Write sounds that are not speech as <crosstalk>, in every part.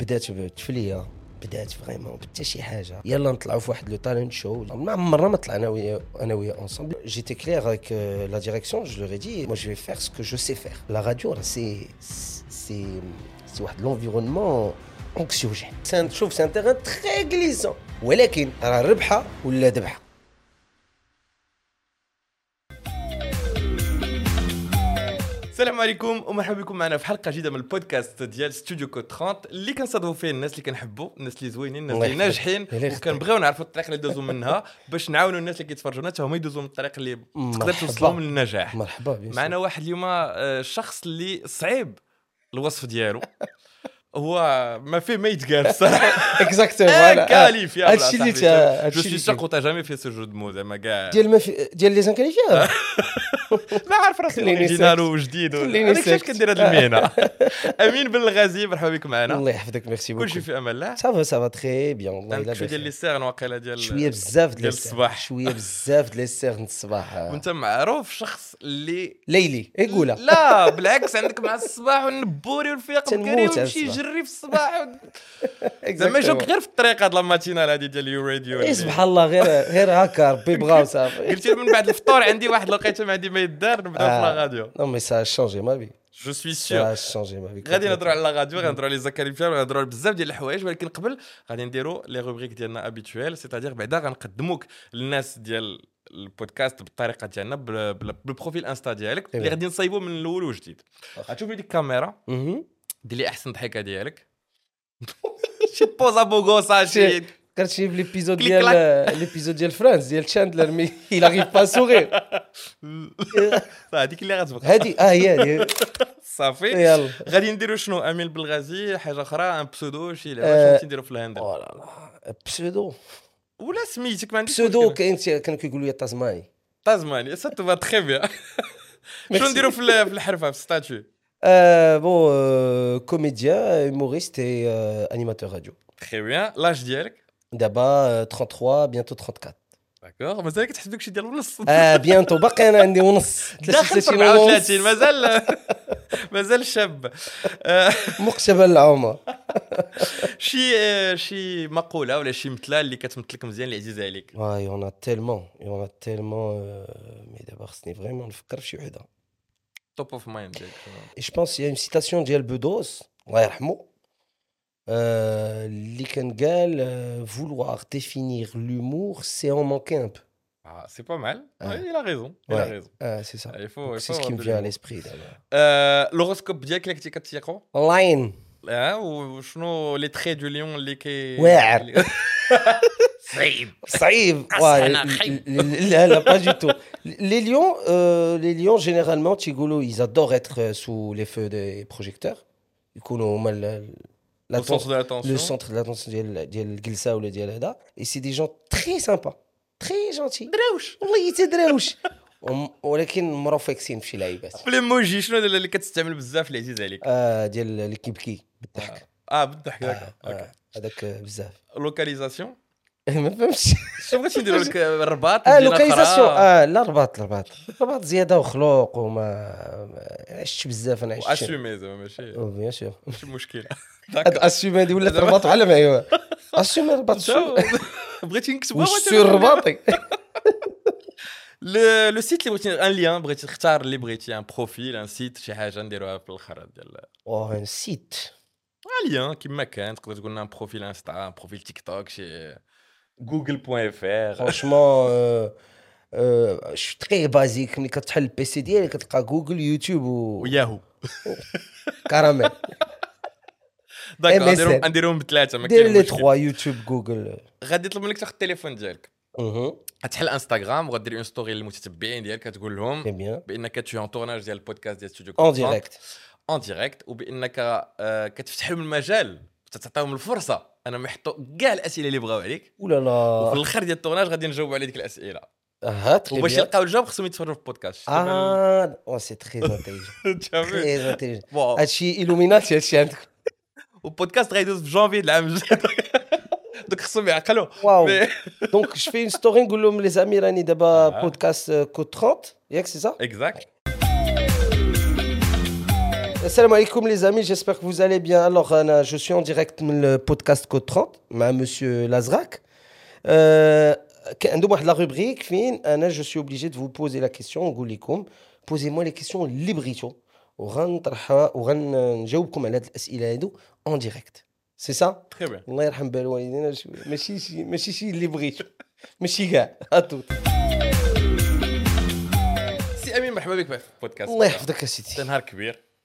بدات بتفليه بدات فريمون حتى شي حاجة. يلا نطلعوا في واحد لو تالنت شو. ما مرة ما طلعنا ويا أنا ويا انصامبل جيتي كلير افيك لا ديريكسيون جو لور دي مو جو في فير سكو جو سي فير لا راديو راه سي سي سي واحد لونفيرونمون اونكسيوجين شوف سي ان تيران تري غليسون ولكن راه ربحه ولا ذبحه عليكم ومرحبا بكم معنا في حلقة جديدة من البودكاست ديال ستوديو كود 30 اللي كنصادفوا فيه الناس اللي كنحبوا الناس اللي زوينين الناس اللي. ناجحين. وكنبغيو نعرفوا الطريق اللي دوزوا منها باش نعاونوا الناس اللي كيتفرجونا حتى هما يدوزوا من الطريق اللي تقدر. توصلهم للنجاح مرحبا معنا واحد اليوم آه، شخص اللي صعيب الوصف ديالو <laughs> هو ما فيه ما يتقال الصراحه exactement inqualifiable هادشي اللي تا- je suis sûr تا- que jamais fait ce jeu de mots زعما كاع ديال ما في ديال les inqualifiables <laughs> <laughs> ما عارف راسي original. وجديد كيفاش. كندير هذه المهنة؟ <laughs> أمين بن الغازي مرحبا بك معنا. الله يحفظك merci beaucoup كلشي في أمان الله ça va ça va très bien والله إلا شوية ديال. les cernes واقيلا ديال شوية بزاف ديال الصباح. شوية بزاف ديال ال cernes الصباح. آه. وأنت معروف شخص اللي ليلي. إيه قولها. لا بالعكس عندك مع الصباح والنبوري والفياق تنموت بكري على يجري في الصباح. <laughs> زعما يجوك غير في الطريق هاد ال matinale هادي ديال U Radio إيه سبحان الله غير غير هكا ربي بغا وصافي <laughs> قلت من بعد الفطور عندي واحد لقيته ما عندي ما يدار نبداو في. la radio. non mais ça changé ma vie je suis ça changé ma vie غادي نهضروا على la radio غنهضروا على les inqualifiables غنهضروا على بزاف ديال الحوايج ولكن قبل غادي نديروا les rubriques ديالنا habituelles c'est-à-dire بعدا غنقدموك للناس ديال البودكاست بالطريقة ديالنا بال- بال- بال profil insta ديالك اللي إيه. غادي نصايبوا من الأول وجديد غتشوف ديك الكاميرا. دير لي أحسن ضحكة ديالك؟ <laughs> شي pose beau gosse شي شي- كرهتني في l'épisode ديال. <laughs> l'épisode ديال Friends ديال Chandler mais il arrive pas à sourire. <laughs> هذيك اللي غتبقى. هادي آه هي هادي صافي. يلا. غادي نديروا شنو؟ امين بالغازي حاجة أخرى؟ un pseudo شي آه. لعبه شنو تنديروا في لا pseudo ولا سميتك ما عنديش pseudo كانوا كيقولوا لي تازماني تازماني ça tout très bien شنو. نديروا في ال- في الحرفة في ال statut؟ Euh, bon, euh, comédien, humoriste et euh, animateur radio. تخي بيان لاج ديالك D'abord, euh, 33, bientôt 34. داكوغ مازال كتحسب داك الشيء ديال ونص آه bientôt باقي انا عندي ونص داخل في 33 ونص 34 مازال مازال شاب آه، مقتبل العمر شي آه، شي مقوله ولا شي مثله اللي كتمثلك مزيان اللي عزيزه عليك Ouais, il y en a tellement, il y en a tellement. euh, mais d'abord, ce n'est vraiment نفكر في شي وحده. of mind. Et je pense qu'il y a une citation d'Yel Bedos, euh, Likengel, euh, vouloir définir l'humour, c'est en manquer un peu. Ah, c'est pas mal. Il a raison. Il ouais. a raison. Ah, c'est ça. Ah, c'est ce qui me vient à l'esprit. Euh, L'horoscope dialectique à Tiaco Line. Ah, ou, les traits du lion, les. Ouais. <laughs> صعيب صعيب أصل ouais, أنا ل- خايب. ل- لا لا pas du tout les lions euh, les lions généralement تيقولوا ils adorent être euh, sous les feux des projecteurs يكونوا هما ال- Au centre l'attention de l'attention. le centre de l'attention ديال ديال الجلسه ولا ديال هذا et c'est des gens très sympas très gentils دراوش والله تدراوش وم- ولكن مرفقين في شي لعيبات في الايموجي شنو هذا اللي كتستعمل بزاف اللي عزيز عليك آه ديال اللي كيبكي بالضحك اه بالضحك آه، هكا اوكي آه، هذاك آه، بزاف لوكاليزاسيون <laughs> ما فهمتش. شنو بغيتي نديروا لك؟ الرباط آه لوكاليزاسيون. آه لا رباط رباط. رباط زيادة وخلوق وما ما عشتش بزاف أنا عشت واسومي زعما ماشي. بيان سور ماشي مشكل <laughs> اسيومي هادي ولات رباط بحال معايا اسيومي <laughs> رباط شو؟ بغيتي سور تبغي- رباطي لو سيت اللي بغيتي ان ليان بغيتي تختار اللي بغيتي ان بروفيل ان سيت شي حاجة نديروها في الأخر ديال أوه ان سيت un lien كيما كان تقدر تقول لنا un profil انستا un profil تيك توك شي جوجل point fr franchement je suis très basique ملي كتحل ال PC ديالك كتلقى جوجل يوتيوب وياهو وكراميل d'accord. نديرهم نديرهم بثلاثه ما دير لي. تخوا يوتيوب جوجل غادي يطلب منك تاخذ التليفون ديالك غتحل انستغرام وغدير une story للمتتبعين ديالك كتقول لهم بانك t'es en tournage ديال البودكاست ديال ستوديو en direct en direct وبانك كتفتح لهم المجال تعطيهم الفرصة. انهم يحطوا كاع الأسئلة اللي بغاو عليك. ولا وفي لا الآخر ديال ال tournage غادي نجاوبوا على ديك الأسئلة. ها très وباش يلقاو الجواب خصهم يتفرجوا في البودكاست. آه oh c'est très intelligent très intelligent هادشي إلوميناتي هادشي عندك. <laughs> والبودكاست غيدوز في جونفي العام الجاي. <laughs> donc خصهم يعقلوا. واو. donc je fais une story نقول لهم les amis راني دابا <laughs> آه. بودكاست كود 30 ياك سي سا اكزاكت Salam alaikum les amis, j'espère que vous allez bien. Alors, Anna, je suis en direct dans le podcast Code 30, avec monsieur Lazrak. Euh, عندهم واحد la rubrique فين انا je suis obligé de vous poser la question نقول لكم posez-moi les questions اللي بغيتو وغنطرحها وغنجاوبكم على هاد الاسئله هادو en direct سي سا Très bien. الله يرحم بال والدينا شوية. ماشي شي ماشي شي اللي بغيتو ماشي كاع اتوت سي امين مرحبا بك في البودكاست الله يحفظك يا سيدي ده نهار كبير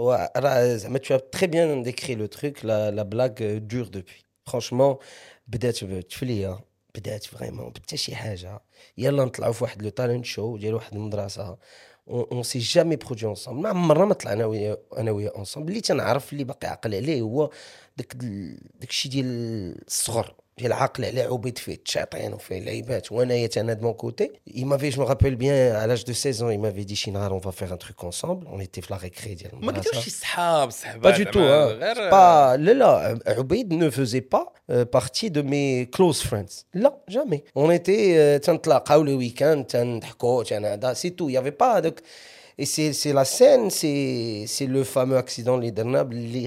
Ouais, راه زعما tu as très bien décrit le truc, la, la blague euh, dure depuis. Franchement, بدات بتفلية بدات فريمون بدات شي حاجة يلا نطلعوا في واحد لو تالنت شو ديال واحد المدرسة اون سي جامي برودوي اونصومبل ما عمرنا ما طلعنا ويا انا ويا اونصومبل اللي تنعرف اللي باقي عاقل عليه هو داك ال- داك الشيء ديال الصغر il m'avait, je me rappelle bien, à l'âge de 16 ans, il m'avait dit Chinar, on va faire un truc ensemble. On était la récré. Pas du tout. Hein. Pas, là, là, euh, ne faisait pas euh, partie de mes close friends. Là, jamais. On était euh, le week-end, c'est tout. Il n'y avait pas. Et c'est, la scène, c'est, le fameux accident, les Dernab, les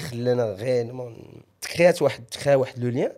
créé le lien.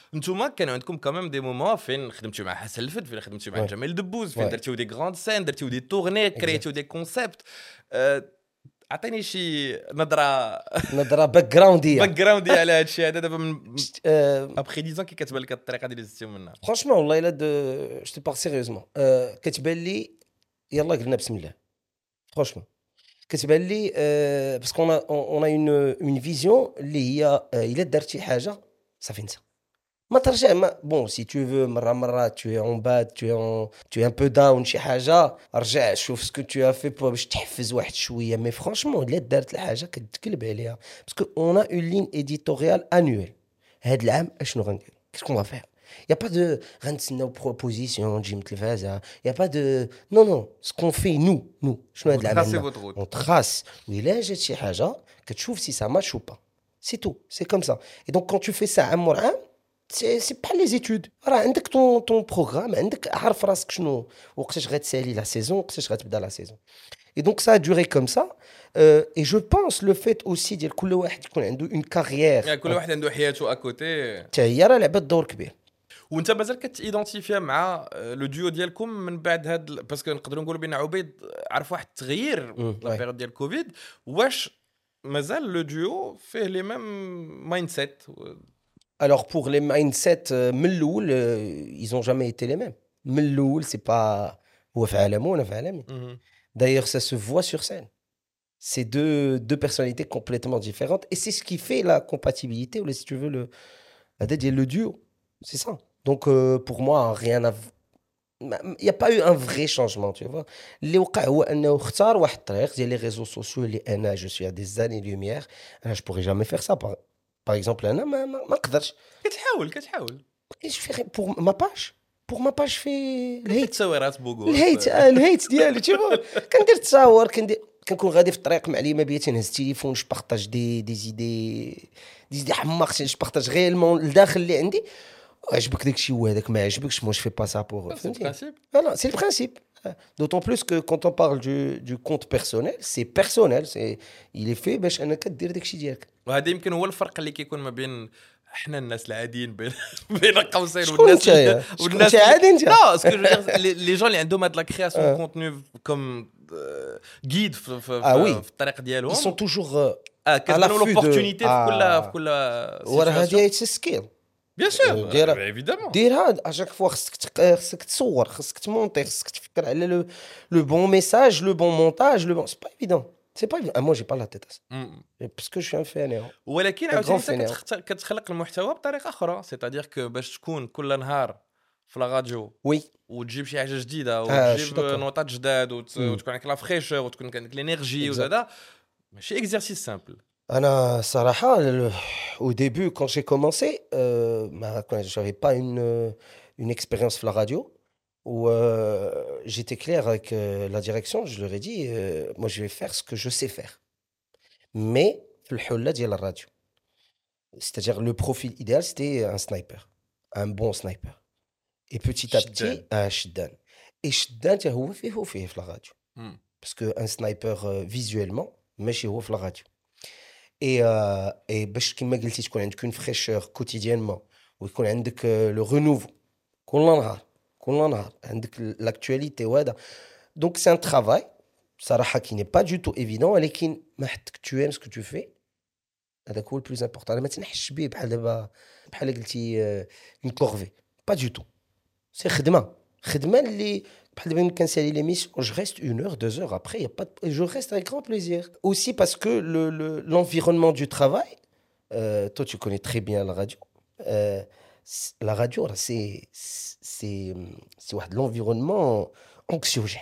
انتوما كان عندكم quand même des moments فين خدمتوا مع حسن الفد فين خدمتوا مع. جمال دبوز فين. درتيو des grandes scènes درتيو des tournées كريتيو des concepts عطيني شي نظرة. نظرة باك جراوندية. background على هذا الشيء هذا دابا من après dix ans كي كتبان لك الطريقة اللي دزتيو منها. franchement والله إلا je parle sérieusement كتبان لي يلا قلنا بسم الله. franchement كتبان لي parce que on on on اون فيزيون اللي هي أه إلا درت شي حاجة صافي انسى ما ترجع ما بون سي تو فو مره مره تو اون باد تو اون تو ان بو داون شي حاجه رجع شوف سكو تو افي باش تحفز واحد شويه مي فرانشمون الا دارت الحاجه كتقلب عليها باسكو اون ا اون لين اديتوريال انويل هاد العام اشنو غندير كيسكون غا فير يا با دو غنتسناو بروبوزيسيون تجي من التلفازه يا با دو نو نو سكون في نو نو شنو هاد العام تراسي عندنا؟ فوت روت اون تراس وإلا جات شي حاجه كتشوف سي سا ماتش ou pas سي تو سي كوم سا اي دونك كون تو في سا عام ورا عام سي سي بحال لي زيتود راه عندك طون طون بروغرام عندك عارف راسك شنو وقتاش غتسالي لا سيزون وقتاش غتبدا لا سيزون اي دونك سا دوري كوم سا اي جو بونس لو فيت اوسي ديال كل واحد يكون عنده اون كارير يعني كل واحد عنده حياته اكوتي حتى هي راه لعبت دور كبير وانت مازال كتيدونتيفيا مع آه، لو ديو ديالكم من بعد هاد ال- باسكو نقدروا نقولوا بان عبيد عرف واحد التغيير مم، لا واي. بيريود ديال كوفيد واش مازال لو ديو فيه لي ميم مايند سيت Alors pour les mindsets euh, من الاول euh, ils ont jamais été les mêmes من الاول c'est pas هو في عالمه وانا في عالمي D'ailleurs, ça se voit sur scène. C'est deux, deux personnalités complètement différentes. Et c'est ce qui fait la compatibilité, ou si tu veux, le, la dette et le duo. C'est ça. Donc, euh, pour moi, rien n'a. Il n'y a pas eu un vrai changement, tu vois. اللي وقع هو انه اختار واحد الطريق ديال لي ريزو سوسيو اللي انا جو سوي دي زاني لوميير انا جو بوري جامي فيغ سا par exemple أنا ما ما ما نقدرش كتحاول كتحاول. pour ma page pour ma page في الهيت التصويرات pour الهيت الهيت ديالي تشوف كندير تصاور كندير كنكون غادي في الطريق مع اليمه تنهز التليفون je partage des des idées des idées حماق جو بارطاج réellement الداخل اللي عندي. عجبك داك الشيء وهذاك ما عجبكش moi je fais pas ça pour principe Voilà, c'est le principe. D'autant plus que quand on parle du, du compte personnel, c'est personnel. C'est, il est fait باش انك دير داك الشيء ديالك. وهذا يمكن هو الفرق اللي كيكون ما بين احنا الناس العاديين بين <laughs> <laughs> بين قوسين شكون والناس انت يا؟ شكون انت عادي انت؟ لا اسكو لي جون اللي عندهم هاد لا كرياسيون كونتوني كوم جيد في في, آه وي. في الطريق ديالهم Ils sont toujours euh, اه كتبانوا l'affût de- لوبورتونيتي في كل آه. في كل وراه situation. هذه اتس سكيل. بيان سور ديرها- ايفيدامون ديرها اشاك فوا خصك تق- خصك تصور خصك تمونتي خصك تفكر على لو لو بون ميساج لو بون مونتاج لو بون سي با ايفيدون سي با ايفيدون مو جي با لا تيت باسكو جو ان فاني ولكن Un عاوتاني grand انت fainéant. كتخت- كتخلق المحتوى بطريقه اخرى سيتادير كو باش تكون كل نهار في لا راديو وي وتجيب شي حاجه جديده آه، وتجيب شو داكور. نوطات جداد وت- مم. وتكون عندك لا فريشور وتكون عندك لينيرجي Exact. وهذا ماشي اكزرسيس سامبل Anna Saraha, au début, quand j'ai commencé, euh, bah, je n'avais pas une, euh, une expérience sur la radio. Où euh, j'étais clair avec euh, la direction, je leur ai dit moi je vais faire ce que je sais faire. Mais le de la radio. C'est-à-dire le profil idéal c'était un sniper, un bon sniper. Et petit à petit, un ah, shiddan. Et shiddan, il fait la radio. Hmm. Parce qu'un sniper visuellement, mais chez la radio et euh, et باش كيما قلتي تكون عندك une fraîcheur quotidiennement ويكون عندك euh, le renouveau كل نهار كل نهار عندك l'actualité وهذا donc c'est un travail صراحه qui n'est pas du tout évident ولكن ما حدك tu aimes ce que tu fais هذاك هو البلوز امبورطون ما تنحش به بحال دابا بحال قلتي اون كورفي با دو تو سي خدمه خدمه اللي je reste une heure, deux heures après, y a pas je reste avec grand plaisir. Aussi parce que l'environnement le, du travail, euh, toi tu connais très bien la radio. Euh, la radio, c'est hum, l'environnement anxiogène.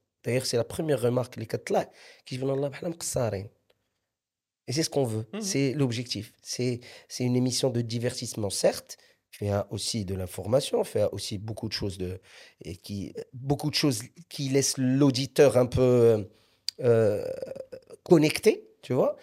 D'ailleurs, c'est la première remarque, les quatre-là, qui viennent Allah, et c'est ce qu'on veut, mhm. c'est l'objectif. C'est une émission de divertissement, certes, fait aussi de l'information, fait aussi beaucoup de choses, de, et qui, beaucoup de choses qui laissent l'auditeur un peu euh, connecté, tu vois.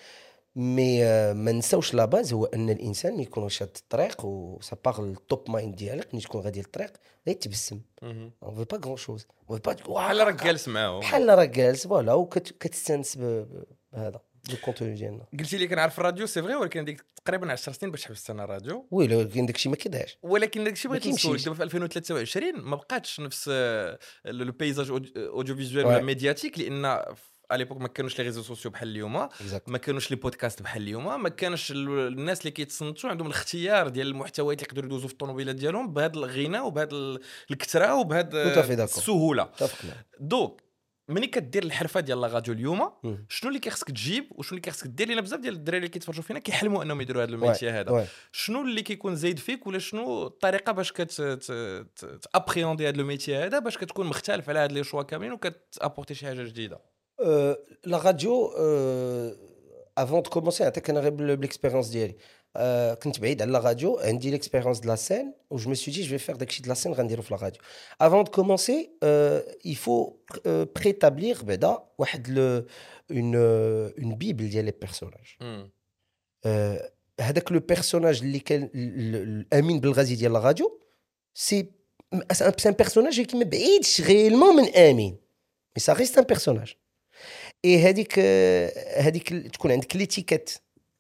Mais euh, ما نساوش لا باز هو أن الإنسان يكون شاد الطريق وسا باغ التوب مايند ديالك ملي تكون غادي للطريق غير تبسم مهم. on veut pas grand chose hein با بحال راك جالس معاهم بحال راك جالس voilà وكتستانس بهذا ال contenu ديالنا. قلتي لي كنعرف الراديو c'est vrai ولكن ديك تقريبا 10 سنين باش حبست أنا الراديو؟ oui كاين داكشي ما كيدعش ولكن داكشي بغيت ما كيمشيش. نسولك دابا في 2023 ما بقاتش نفس آه، le paysage audiovisuel. ولا médiatique à l'époque ما كانوش les réseaux sociaux بحال اليوم. ما كانوش les podcasts بحال اليوم. ما كانش ال- الناس اللي كيتصنتوا عندهم الاختيار ديال المحتويات اللي يقدروا يدوزوا في الطوموبيلات ديالهم بهذا الغنى وبهذا ال- الكثرة وبهذا. السهولة. donc ملي كدير الحرفة ديال la radio اليوم. شنو اللي كيخصك تجيب وشنو اللي كيخصك دير؟ لأن بزاف ديال الدراري اللي كيتفرجوا فينا كيحلموا أنهم يديروا هذا ال métier هذا. شنو اللي كيكون زايد فيك ولا شنو الطريقة باش كت appréhender هذا ال métier هذا باش كتكون مختلف على هاد les choix كاملين وكت apporter شي حاجة جديدة؟ Euh, la radio, euh, avant de commencer, حتى كان غير بال- بالاكسبيريونس ديالي آه كنت بعيد على لا راديو عندي ليكسبيريونس دو لا سين و جو مي سوي دي جو في فير داكشي دو لا سين غنديرو في لا راديو avant de commencer euh, il faut euh, préétablir بعدا واحد لو une euh, une bible ديال لي بيرسوناج مم. آه، هذاك لو بيرسوناج اللي كان ال- ال- الامين بالغازي ديال لا راديو سي سي ان بيرسوناج اللي ما بعيدش غيلمون من امين مي سا ريست ان بيرسوناج اي هذيك آه، هذيك ال- تكون عندك ليتيكيت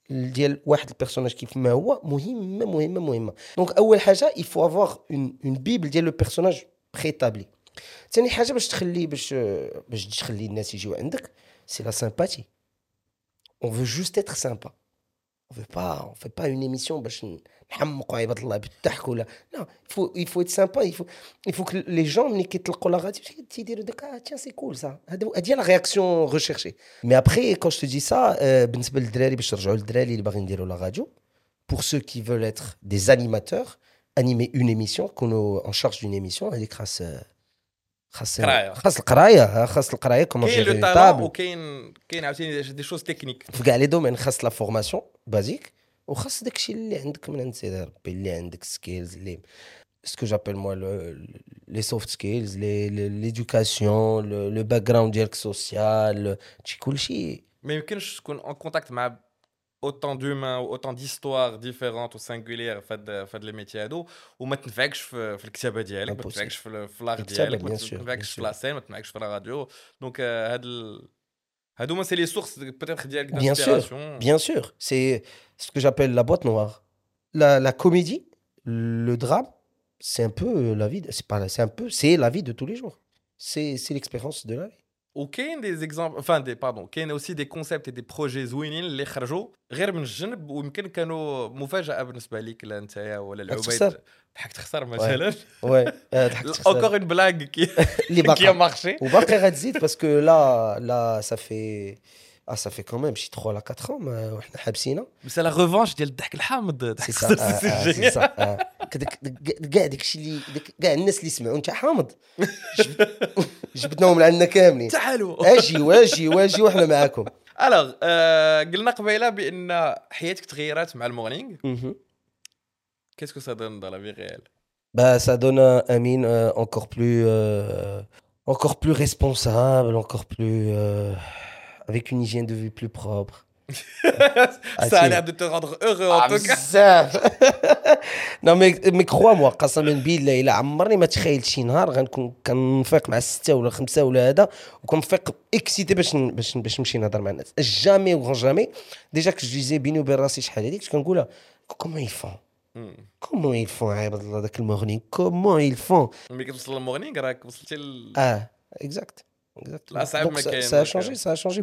ديال واحد البيرسوناج كيف ما هو مهمه مهمه مهمه دونك اول حاجه il faut avoir une une bible ديال لو بيرسوناج بريتابلي ثاني حاجه باش تخلي باش آه، باش تخلي الناس يجيو عندك سي لا سامباتي on veut juste être sympa on veut pas on fait pas une émission باش نحمقوا عباد الله بالضحك ولا non il faut il faut être sympa il faut il faut que les gens ملي كيطلقوا لا غادي تيديروا داك ah tiens c'est cool ça هذا هذه لا رياكسيون ريشيرشي مي ابري quand je te dis ça euh, بالنسبه للدراري باش نرجعوا للدراري اللي باغيين يديروا لا راديو pour ceux qui veulent être des animateurs animer une émission يكونوا en charge d'une émission هذيك خاص خاص قراية. خاص القرايه خاص القرايه كومون كاين لو جيري تالون وكاين كاين عاوتاني دي شوز تكنيك في كاع لي دومين خاص لا فورماسيون بازيك وخاص داكشي اللي عندك من عند سيدي ربي اللي عندك سكيلز اللي سكو جابيل موا لي سوفت سكيلز ليدوكاسيون لو باك جراوند ديالك سوسيال شي كلشي ما يمكنش تكون اون كونتاكت مع اوتون دومان اوتون ديستوار ديفيرونت وسانغولير في هاد في هاد لي ميتي هادو وما تنفعكش في, في الكتابه ديالك ما Impossible. تنفعكش في, ال- في لاغ الكتابة، ديالك ما bien sûr, تنفعكش bien في sûr. لا سين ما تنفعكش في لا راديو دونك آه، هاد ال... ah, Hadouma, c'est les sources peut-être Bien sûr, bien sûr. C'est ce que j'appelle la boîte noire. La, la comédie, le drame, c'est un peu la vie. C'est pas, c'est un peu, c'est la vie de tous les jours. C'est, c'est l'expérience de la vie. وكاين دي زيكزامبل enfin دي باردون كاين اوسي دي كونسيبت دي بروجي زوينين اللي خرجوا غير من الجنب ويمكن كانوا مفاجاه بالنسبه ليك لا نتايا ولا العبيد تخسر. ضحك تخسر مثلا Ouais. آه، ضحكت خسارة. اونكور اون بلاغ كي اللي كي باقا مارشي وباقي غتزيد باسكو لا لا ça fait ah ça fait quand même شي 3 ولا 4 ans ما- وحنا حابسينها بس لا ريفونش ديال الضحك الحامض ضحك سي خسر سا سي آه، آه، سي جينيال. سا آه. كداك داك- كاع داكشي اللي داك- كاع الناس اللي سمعوا انت حامض جبد- جبدناهم لعندنا كاملين تعالوا <laughs> اجي واجي واجي وحنا معاكم الوغ قلنا قبيله بان حياتك تغيرت مع المورنينغ كيسكو سا دون dans la vie réelle Bah, ça donne un Amine euh, encore plus, euh, encore plus responsable, encore plus, euh, avec une hygiène de vie plus propre. <laughs> Ça a l'air de te rendre heureux en Ah, tout cas. بزاف. <laughs> non mais mais crois-moi قسما بالله الا عمرني ما تخيلت شي نهار غنكون كنفيق مع الستة ولا خمسة ولا هذا وكنفيق excité باش باش باش نمشي نهضر مع الناس. jamais و jamais déjà كنت جيزي بيني وبين راسي شحال هذيك كنت كنقولها comment ils font. comment ils font عباد الله ذاك ال morning comment ils font ملي كتوصل للمورنينغ راك وصلتي ل... Ah, exact. exact. Là, ça a Donc, même ça, qu'un- ça a donc, changé,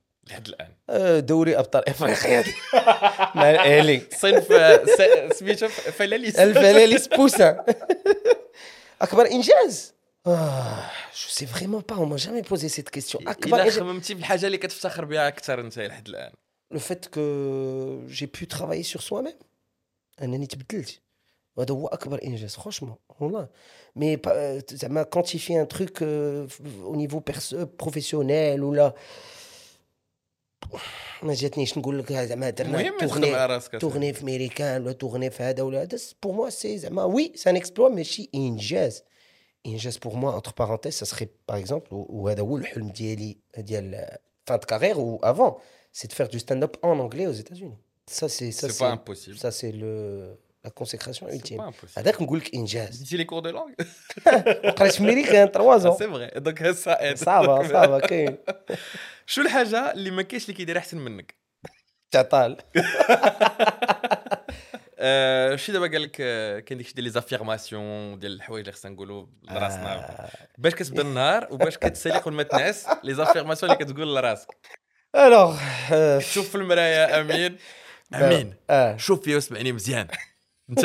لحد الآن. آه، دوري أبطال إفريقيا. <laughs> مع الأهلي. صنف سميتو فلاليس <laughs> الفلاليس بوسا. <laughs> أكبر إنجاز. je sais vraiment pas m'a jamais posé cette question أكبر الا خممتي في الحاجة اللي كتفتخر بها أكثر أنت لحد الآن. le fait que j'ai pu travailler sur soi-même أنني تبدلت. وهذا هو أكبر إنجاز franchement والله. mais زعما quand tu fais un truc au niveau بروفيسيونيل ولا ما جاتنيش نقول لك زعما درنا المهم تخدم تورني على راسك تغني في ميريكان ولا تغني في هذا ولا هذا بور موا سي زعما وي سان اكسبلوا ماشي انجاز انجاز بور موا انتر بارونتيز سا سخي باغ اكزومبل وهذا هو الحلم ديالي ديال فان دو كارير و افون سي دو فير دو ستاند اب ان انجلي aux États-Unis ça c'est ça سي با c'est امبوسيبل ça c'est le سي ultime. با امبوسيبل هذاك نقول لك انجاز ديتي لي كور دو لونغ قريت في ميريكان 3 سي ans. فري دونك سا صعبه صعبه كاين شو الحاجة اللي ما كاينش اللي كيدير أحسن منك؟ تعطال <laughs> آه، شي دابا قال لك آه، كاين داكشي ديال لي زافيرماسيون ديال الحوايج اللي خصنا نقولوا لراسنا. باش كتبدا النهار وباش كتسالي قبل ما تنعس <laughs> لي زافيرماسيون اللي كتقول لراسك. الوغ شوف في المرايه آمين. <laughs> آمين. شوف فيا واسمعني مزيان. انت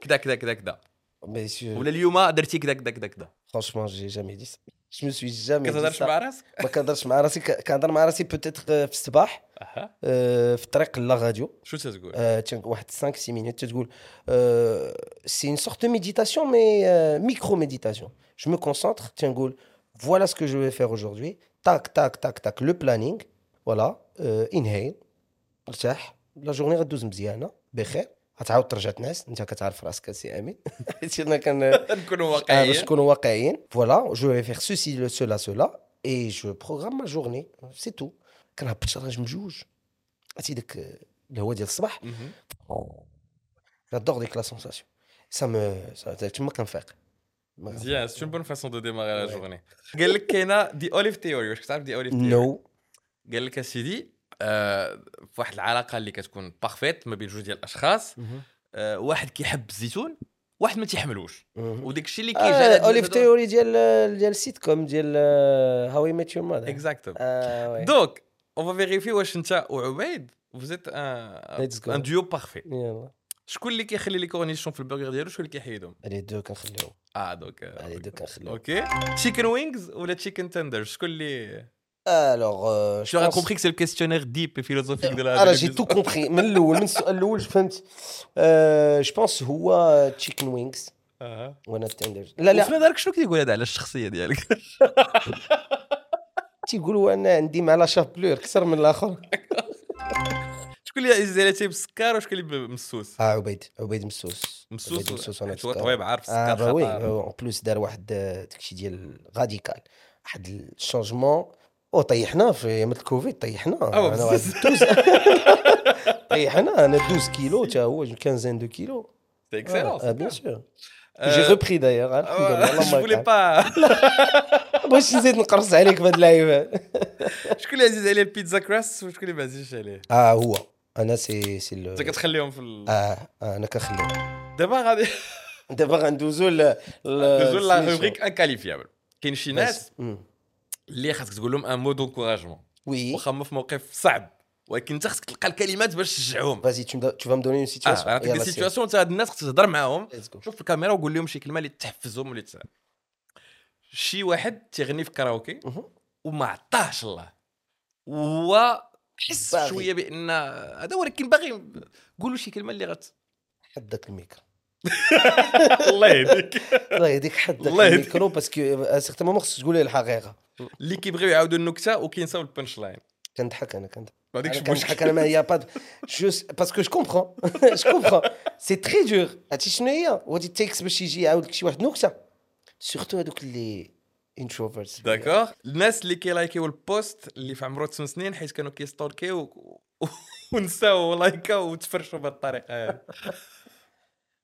كذا كذا كذا كذا ميسيو ولا اليوم درتي كذا كذا كذا كذا فرانشمون جي جامي دي جو مو سوي جامي كتهضرش مع راسك ما كنهضرش مع راسي ك- كنهضر مع راسي بوتيتر في الصباح اها آه، في الطريق لا راديو شو تتقول آه، تن- واحد 5 6 مينوت تقول سي une sorte de méditation mais euh, micro méditation je me concentre تنقول voilà ce que je vais faire aujourd'hui tac tac tac tac le planning voilà euh, inhale ارتاح لا جورني غدوز مزيانه بخير غتعاود ترجع تنعس انت كتعرف راسك c'est امين. <laughs> حيت أنا كان <laughs> نكونوا آه، باش واقعيين. نكونوا واقعيين voilà je vais faire ceci cela cela et je programme ma journée c'est tout كنهبط راج مجوج عرفتي داك هو ديال الصباح. j'adore ديك la sensation ça me تما كنفيق مزيان c'est bonne façon de démarrer la. journée قال لك كاينة the olive theory واش كتعرف the olive theory non قال لك اسيدي آه في واحد العلاقة اللي كتكون parfaite ما بين جوج ديال الأشخاص. آه واحد كيحب الزيتون واحد ما تيحملوش. وداك الشيء اللي كيجي على olive theory ديال ديال السيت كوم ديال How I Met Your Mother exactement آه donc on va vérifier واش انت وعبيد vous êtes un duo parfait يلا. شكون اللي كيخلي les cornichons في البرجر ديالو؟ شكون اللي كيحيدهم؟ les deux كنخليهم. آه donc les deux كنخليهم. OK تشيكن وينجز ولا تشيكن تندر شكون اللي Alors, euh, je Tu auras pense- compris que c'est le questionnaire deep et philosophique de la أنا جي. تو كومبري من الأول من السؤال الأول فهمت آه، جو بونس هو تشيكن وينكس آه. وأنا تندر لا لا نظرك شنو كيقول هذا على الشخصيه ديالك تيقولوا أنا عندي مع لا شابلور أكثر من الآخر شكون اللي عزيز عليه تي بالسكر وشكون اللي مسوس آه عبيد عبيد مسوس مسوس مسوس هو طويب عارف آه السكر bah oui. en plus دار واحد آه، داكشي ديال radical واحد ال changement أو طيحنا في أيام الكوفيد طيحنا. أنا. 12 طيحنا أنا 12 كيلو تا هو 15 de kilos. آه bien. sûr j'ai repris d'ailleurs الحمد لله voulais لك pas. باش نزيد نقرص عليك في هاد اللعيبه شكون اللي عزيز عليه البيتزا crust وشكون اللي ما عزيزش عليه آه هو أنا c'est c'est le انت كتخليهم في. آه أنا كنخليه دابا غادي دابا غندوزو ل ندوزو la rubrique inqualifiable كاين شي ناس اللي خاصك تقول لهم un mot d'encouragement oui واخا هما في موقف صعب ولكن أنت خاصك تلقى الكلمات باش تشجعهم vas-y me donner une situation آه. situation أنت هاد الناس خاصك تهضر معاهم. شوف في الكاميرا وقول لهم شي كلمة اللي تحفزهم واللي تساعد شي واحد تيغني في karaoké. وما عطاهش الله هو حس. شوية بأن هذا ولكن باغي قولوا شي كلمة اللي غت حد داك الميكرو <laughs> الله يهديك. الله يهديك حد داك الله يهديك. ال micro parce que certain moment خصك تقول لي الحقيقة. اللي كيبغيو يعاودوا النكتة وكينساو ال punchline كنضحك أنا كنضحك. ما كنضحك أنا mais pas je parce que je comprends je comprends c'est très dur عرفتي شنو هي؟ وادي تيكس باش يجي يعاود لك شي واحد نكتة. surtout هذوك اللي introverts d'accord الناس اللي كيلايكيو ال post اللي في عمرو 8 سنين حيت كانوا كيستالكيو <laughs> ونساو لايكاو وتفرشوا بهذه الطريقة.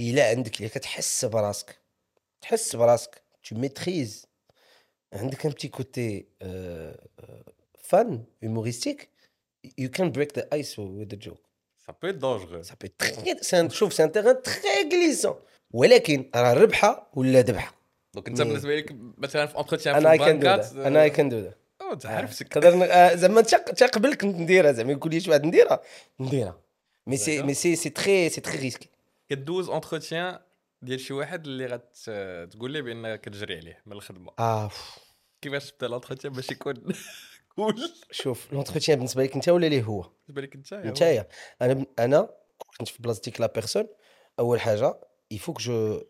إلا عندك اللي كتحس براسك تحس براسك tu maîtrises. عندك un petit côté euh, euh, fun humoristique. You can break the ice with the joke. ça ça peut être très c'est un شوف c'est un terrain très glissant. ولكن راه ربحه ولا ذبحه donc انت بالنسبة لك مثلا في entretien في أنا I can do أنا I can do this تقدر زعما انت انت قبل كنت نديرها زعما يقول لي شي واحد نديرها؟ نديرها. mais c'est. mais c'est c'est très c'est très risqué كدوز entretien ديال شي واحد اللي غتقول ليه بأن كتجري عليه من الخدمة. آه. كيفاش تبدا ال entretien باش يكون <laughs> cool؟ شوف l'entretien بالنسبة لك أنت ولا ليه هو؟ بالنسبة لك أنت نتايا أنا أنا كنت في بلاصتك la personne أول حاجة il faut que je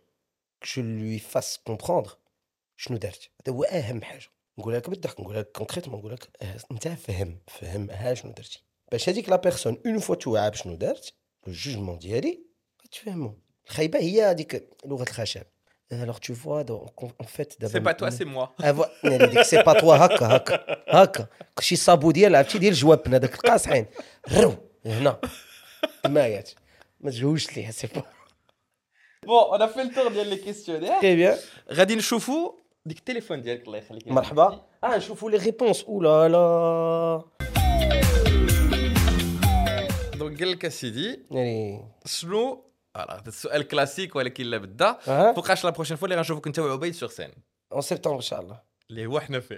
je lui fasse comprendre شنو دارت. هذا هو أهم حاجة. نقولها لك بالضحك نقولها لك concrètement نقول لك آه، أنت فهم فهمها شنو درتي. باش هذيك لا بيرسون اون فوا توعى بشنو دارت لو جوجمون ديالي غتفهمو الخايبه هي هذيك لغه الخشب الوغ تو فوا اون فيت دابا سي با توا سي موا Ah, vo- ناري ديك سي با توا هكا هكا هكا شي صابو ديال عرفتي ديال الجوابن هذاك القاصحين رو هنا مايات ما تجوجش ليها سي با بون انا في التور ديال لي كيستيونير تري بيان غادي نشوفوا ديك التليفون ديالك الله يخليك مرحبا اه نشوفوا لي ريبونس اولا لا دونك قال لك اسيدي يعني شنو فوالا هذا السؤال كلاسيك ولكن لا بدا اه فوقاش لا بروشين فوا اللي غنشوفوك انت وعبيد سور سين اون سبتمبر ان شاء الله اللي هو حنا <laughs> فيه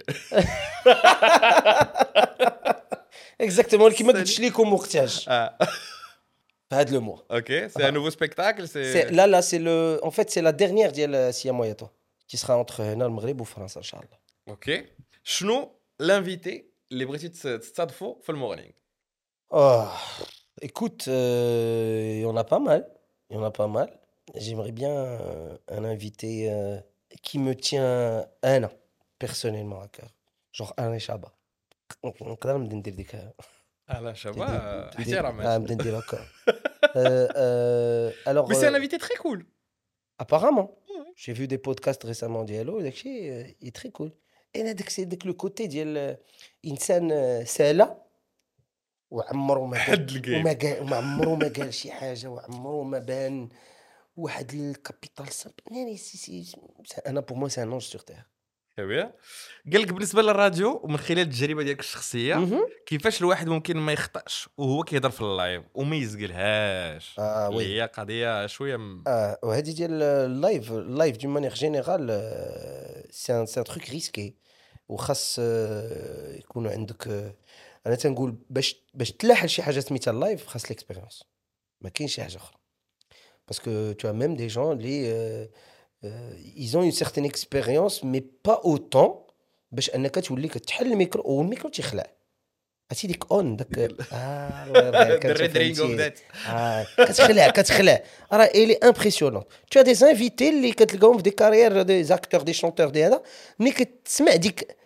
اكزاكتومون كيما سالي. قلت لكم وقتاش اه في هذا لو موا اوكي سي ان نوفو سبيكتاكل سي سي لا لا سي لو اون فيت سي لا ديرنيير ديال سيا مويتو كي سخا اونتر هنا المغرب وفرنسا ان شاء الله اوكي شنو لانفيتي اللي بغيتي تس- تستضفو في المورنينغ Oh, écoute, euh, il y en a pas mal. Il y en a pas mal. J'aimerais bien euh, un invité euh, qui me tient un an, personnellement, à cœur. Genre Alain Chabat. Alain Chabat, Alors. Mais c'est un euh, invité très cool. Apparemment. J'ai vu des podcasts récemment il est très cool. Et c'est le côté d'Insan Sela. وعمره ما حد وما وما عمره ما قال شي حاجة وعمره ما بان. واحد ال capital sympa ناري سي سي أنا pour moi c'est un ange sur terre قال لك بالنسبة للراديو ومن خلال التجربة ديالك الشخصية. كيفاش الواحد ممكن ما يخطأش وهو كيهضر في ال live وما يزقلهاش آه oui. هي قضية شوية م... آه وهذه ديال ال live ال live d'une manière générale c'est un c'est un truc risqué وخاص آه، يكون عندك آه، أنا تنقول باش باش تلاحق شي حاجة سميتها ال live خاص l'expérience ما كاينش شي حاجة أخرى. parce que tu même des gens لي ils ont une certaine expérience mais pas autant باش أنك تولي كتحل الميكرو والميكرو تيخلع عرفتي ديك اون داك <laughs> آه الله يرضي عليك، أنت فهمتي. آه كتخلع كتخلع. راه الي امبرسيونون تو دي زانفيتي اللي كتلقاهم في دي كارير دي زاكتور دي شونتور دي هذا ملي كتسمع ديك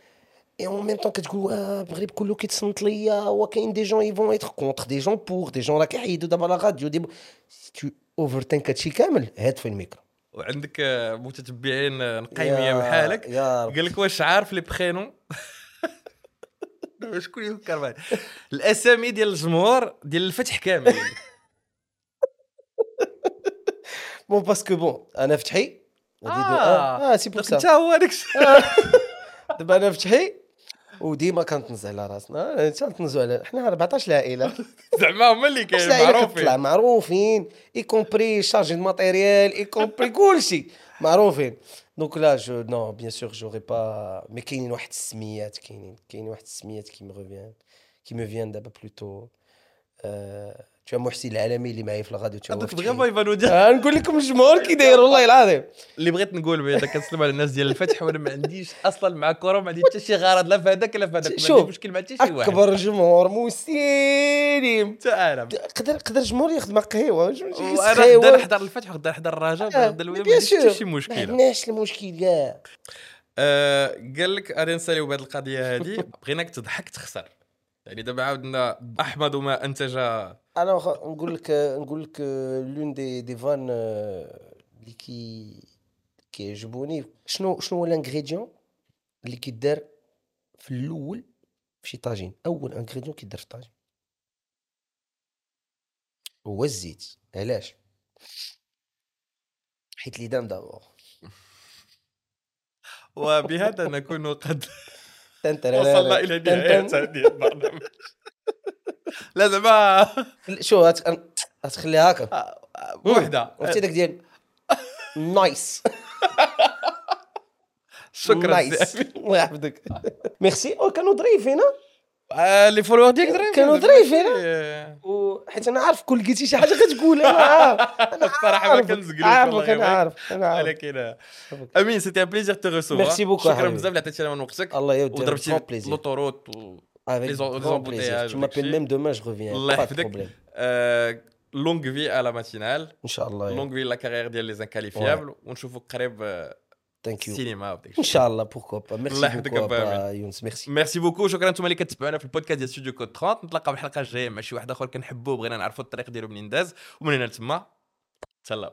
اي اون ميم طون كتقول واه المغرب كله كيتصنت ليا وكاين دي جون يفون ايتر كونتر دي جون بور دي جون راه كيحيدوا دابا لا راديو دي سي تو اوفر تانك هادشي كامل هاد في الميكرو وعندك آه، متتبعين آه، نقيميه بحالك يا رب. قال لك واش عارف لي برينون <laughs> شكون يفكر معايا الاسامي ديال الجمهور ديال الفتح <laughs> كامل بون باسكو بون انا فتحي هادي دو- آه. اه اه سي بور داك سا انت هو هذاك الشيء <laughs> دابا انا فتحي وديما كنتنزع على راسنا. انت تنزو على حنا 14 العائله <laughs> زعما هما اللي كاين معروفين. معروفين معروفين اي كومبري شارجي دو ماتيريال اي كومبري كلشي. معروفين. دونك لا جو نو بيان سور جوري با مي كاينين واحد السميات كاينين كاينين واحد السميات كي مي ريفيان qui me viennent دابا plutôt تو محسن العالمي اللي معايا في الغاديو تو هذاك دغيا ما يبانو ديال آه، نقول لكم الجمهور كي داير والله العظيم. اللي بغيت نقول بعدا كنسلم على الناس ديال الفتح وأنا ما عنديش أصلا مع كره ما عندي حتى شي غرض لا في هذاك لا في هذاك ما شوف، عندي مشكل مع حتى شي واحد. أكبر جمهور مسلم حتى أنا. قدر قدر جمهور يخدم وأنا قهوة. نقدر نحضر الفتح ونقدر نحضر الرجاء ونقدر الولاء ما عنديش حتى. شي ما مشكله عندناش المشكل كاع. آه، قال لك غادي نساليو بهذه القضية هذه. بغيناك تضحك تخسر. يعني دابا عاودنا أحمد وما أنتج. أنا واخا نقول لك نقول لك l'un des des vannes آه، اللي كي كيعجبوني. شنو شنو هو ال ingrédient اللي كيدار في الأول في شي طاجين؟ أول ingrédient كيدار في الطاجين هو الزيت. علاش؟ حيت les dames d'abord <laughs> وبهذا نكون قد وصلنا إلى نهاية. هذه البرنامج لا زعما شو هات هتخليها هكا. بوحده عرفتي داك ديال nice شكرا. nice <laughs> الله يحفظك. ميرسي. كانوا ظريفين آه، les followers ديالك ظريفين كانوا ظريفين، وحيت أنا عارف كل قلتي شي حاجة كتقول أنا عارف. أنا <laughs> الصراحة ما. كنزقلوش عارفك أنا عارف أنا عارف. ولكن أمين سيتي ان بليزير تو ريسوفوار ميرسي بوكو شكرا. بزاف اللي عطيتينا من وقتك. الله يودي وضربتي. لوطوروت Avec Les les grand embouteillages, plaisir. Tu m'appelles même demain, je reviens. الله Pas de يحفظك problème. لونغ في على ماتينال ان شاء الله لونغ في لا كارير ديال لي زانكاليفيابل ونشوفوك قريب آه، ثانك يو السينما وداك ان شاء الله بوركو با الله ميرسي يحفظك بوكو أبا با يونس ميرسي merci beaucoup شكرا أنتم اللي كتبعونا في البودكاست ديال ستوديو كود 30 نتلاقاو في الحلقة الجايه مع شي واحد اخر كنحبوه بغينا نعرفوا الطريق ديالو منين داز ومن هنا لتما تسلم